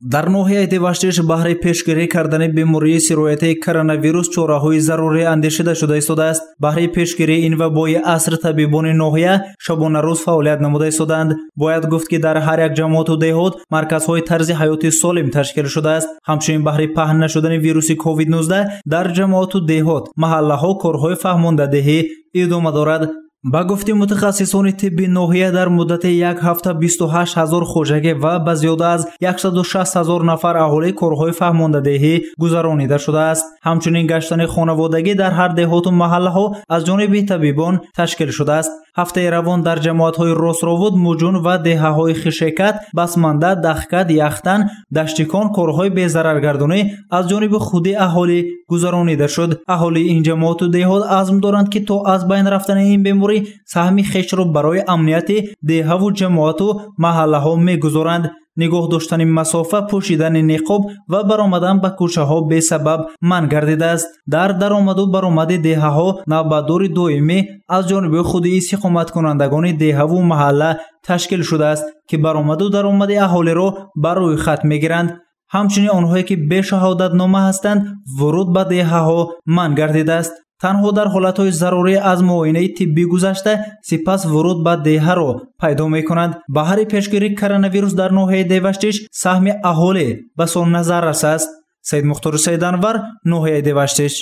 дар ноҳияи деваштиш баҳри пешгирӣ кардани бемории сироятаи коронавирус чораҳои зарурӣ андешида шуда истодааст баҳри пешгирии ин вабои аср табибони ноҳия шабонарӯз фаъолият намуда истоданд. Бояд гуфт ки дар ҳар як ҷамоату деҳот марказҳои тарзи ҳаёти солим ташкил шудааст ҳамчунин баҳри паҳн нашудани вируси covid-19 дар ҷамоату деҳот маҳаллаҳо корҳои фаҳмондадеҳӣ идома дорад ба гуфти мутахассисони тибби ноҳия дар муддати як ҳафта 28 ҳазор хужагӣ ва ба зиёда аз 160 ҳазор нафар аҳолӣ корҳои фаҳмондадеҳӣ гузаронида шудааст ҳамчунин гаштани хонаводагӣ дар ҳар деҳоту маҳаллаҳо аз ҷониби табибон ташкил шудааст ҳафтаи равон дар ҷамоатҳои ростровуд муҷун ва деҳаҳои хишекат басманда дахкат яхтан даштикон корҳои безараргардонӣ аз ҷониби худи аҳолӣ гузаронида шуд аҳолии ин ҷамоату деҳот азм доранд ки то аз байн рафтани ин беморӣ саҳми хешро барои амнияти деҳаву ҷамоату маҳаллаҳо мегузоранд. Нигоҳ доштани масофа пӯшидани niqob ва баромадан ба кӯчаҳо бесабаб манъ гардидааст. Дар даромаду баромади деҳаҳо навбатдори доимӣ аз ҷониби худи истиқоматкунандагони деҳаву маҳалла ташкил шудааст ки баромаду даромади аҳолиро ба рӯи хат мегиранд. Ҳамчунин онҳое ки бешаҳодатнома ҳастанд вуруд ба деҳаҳо манъ гардидааст танҳо дар ҳолатҳои зарурӣ аз муоинаи тиббӣ гузашта сипас вуруд ба деҳаро пайдо мекунанд. Баҳри пешгирии коронавирус дар ноҳияи деваштиш саҳми аҳолӣ ба сон назар расааст. Саид мухтори саиданвар ноҳияи деваштиш